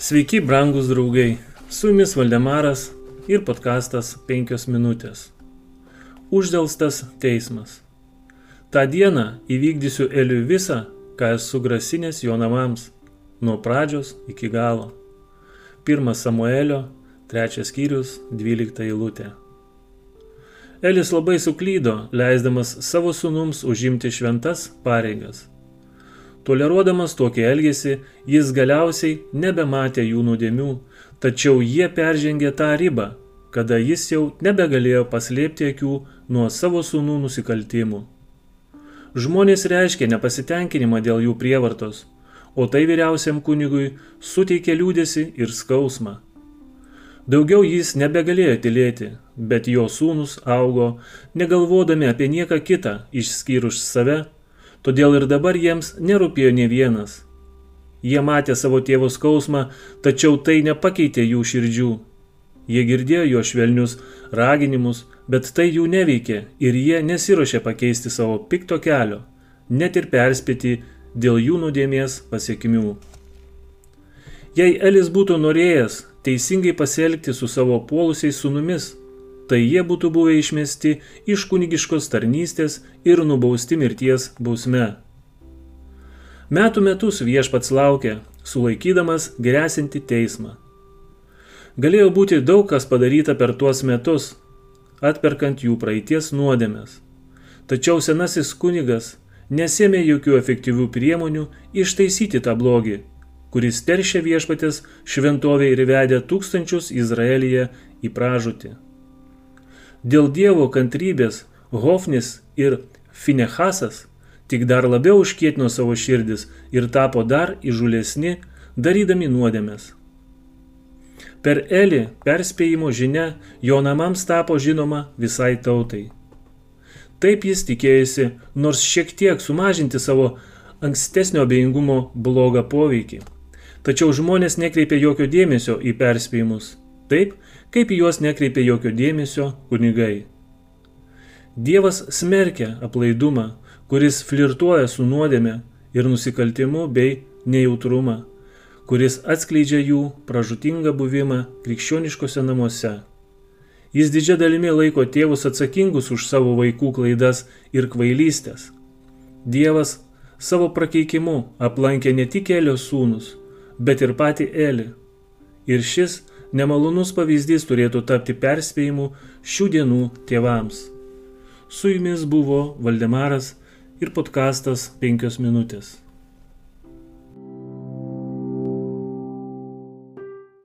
Sveiki, brangus draugai. Su jumis Valdemaras ir podkastas 5 minutės. Uždėlstas teismas. Ta diena įvykdysiu Eliui visą, ką esu grasinęs jo namams, nuo pradžios iki galo. 1 Samuelio, 3 skyrius, 12 eilutė. Elis labai suklydo, leisdamas savo sunums užimti šventas pareigas Toleruodamas tokį elgesį, jis galiausiai nebematė jų nuodėmių, tačiau jie peržengė tą ribą, kada jis jau nebegalėjo paslėpti akių nuo savo sūnų nusikaltimų. Žmonės reiškė nepasitenkinimą dėl jų prievartos, o tai vyriausiam kunigui suteikė liūdėsi ir skausmą. Daugiau jis nebegalėjo tylėti, bet jo sūnus augo, negalvodami apie nieką kitą išskyrus save todėl ir dabar jiems nerūpėjo ne vienas. Jie matė savo tėvo skausmą, tačiau tai nepakeitė jų širdžių. Jie girdėjo jo švelnius raginimus, bet tai jų neveikė ir jie nesiuošė pakeisti savo pikto kelio, net ir perspėti dėl jų nuodėmės pasiekmių. Jei Elis būtų norėjęs teisingai pasielgti su savo puolusiais sunumis, tai jie būtų buvę išmesti iš kunigiškos tarnystės ir nubausti mirties bausme. Metų metus viešpats laukia, sulaikydamas grėsinti teismą. Galėjo būti daug kas padaryta per tuos metus, atperkant jų praeities nuodėmės. Tačiau senasis kunigas nesėmė jokių efektyvių priemonių ištaisyti tą blogį, kuris teršia viešpatės šventovė ir vedė tūkstančius Izraelyje į pražūtį. Dėl Dievo kantrybės Hofnis ir Finehasas tik dar labiau užkietino savo širdis ir tapo dar įžulesni, darydami nuodėmės. Per Elį perspėjimo žinia jo namams tapo žinoma visai tautai. Taip jis tikėjosi nors šiek tiek sumažinti savo ankstesnio abejingumo blogą poveikį. Tačiau žmonės nekreipė jokio dėmesio į perspėjimus taip kaip į juos nekreipė jokio dėmesio kunigai. Dievas smerkia aplaidumą, kuris flirtuoja su nuodėme ir nusikaltimu bei nejautrumą, kuris atskleidžia jų pražutingą buvimą krikščioniškose namuose. Jis didžia dalimi laiko tėvus atsakingus už savo vaikų klaidas ir kvailystės. Dievas savo prakeikimu aplankė ne tik Elio sūnus, bet ir patį Elį. Ir šis Nemalonus pavyzdys turėtų tapti perspėjimu šių dienų tėvams. Su jumis buvo Valdemaras ir podkastas 5 minutės.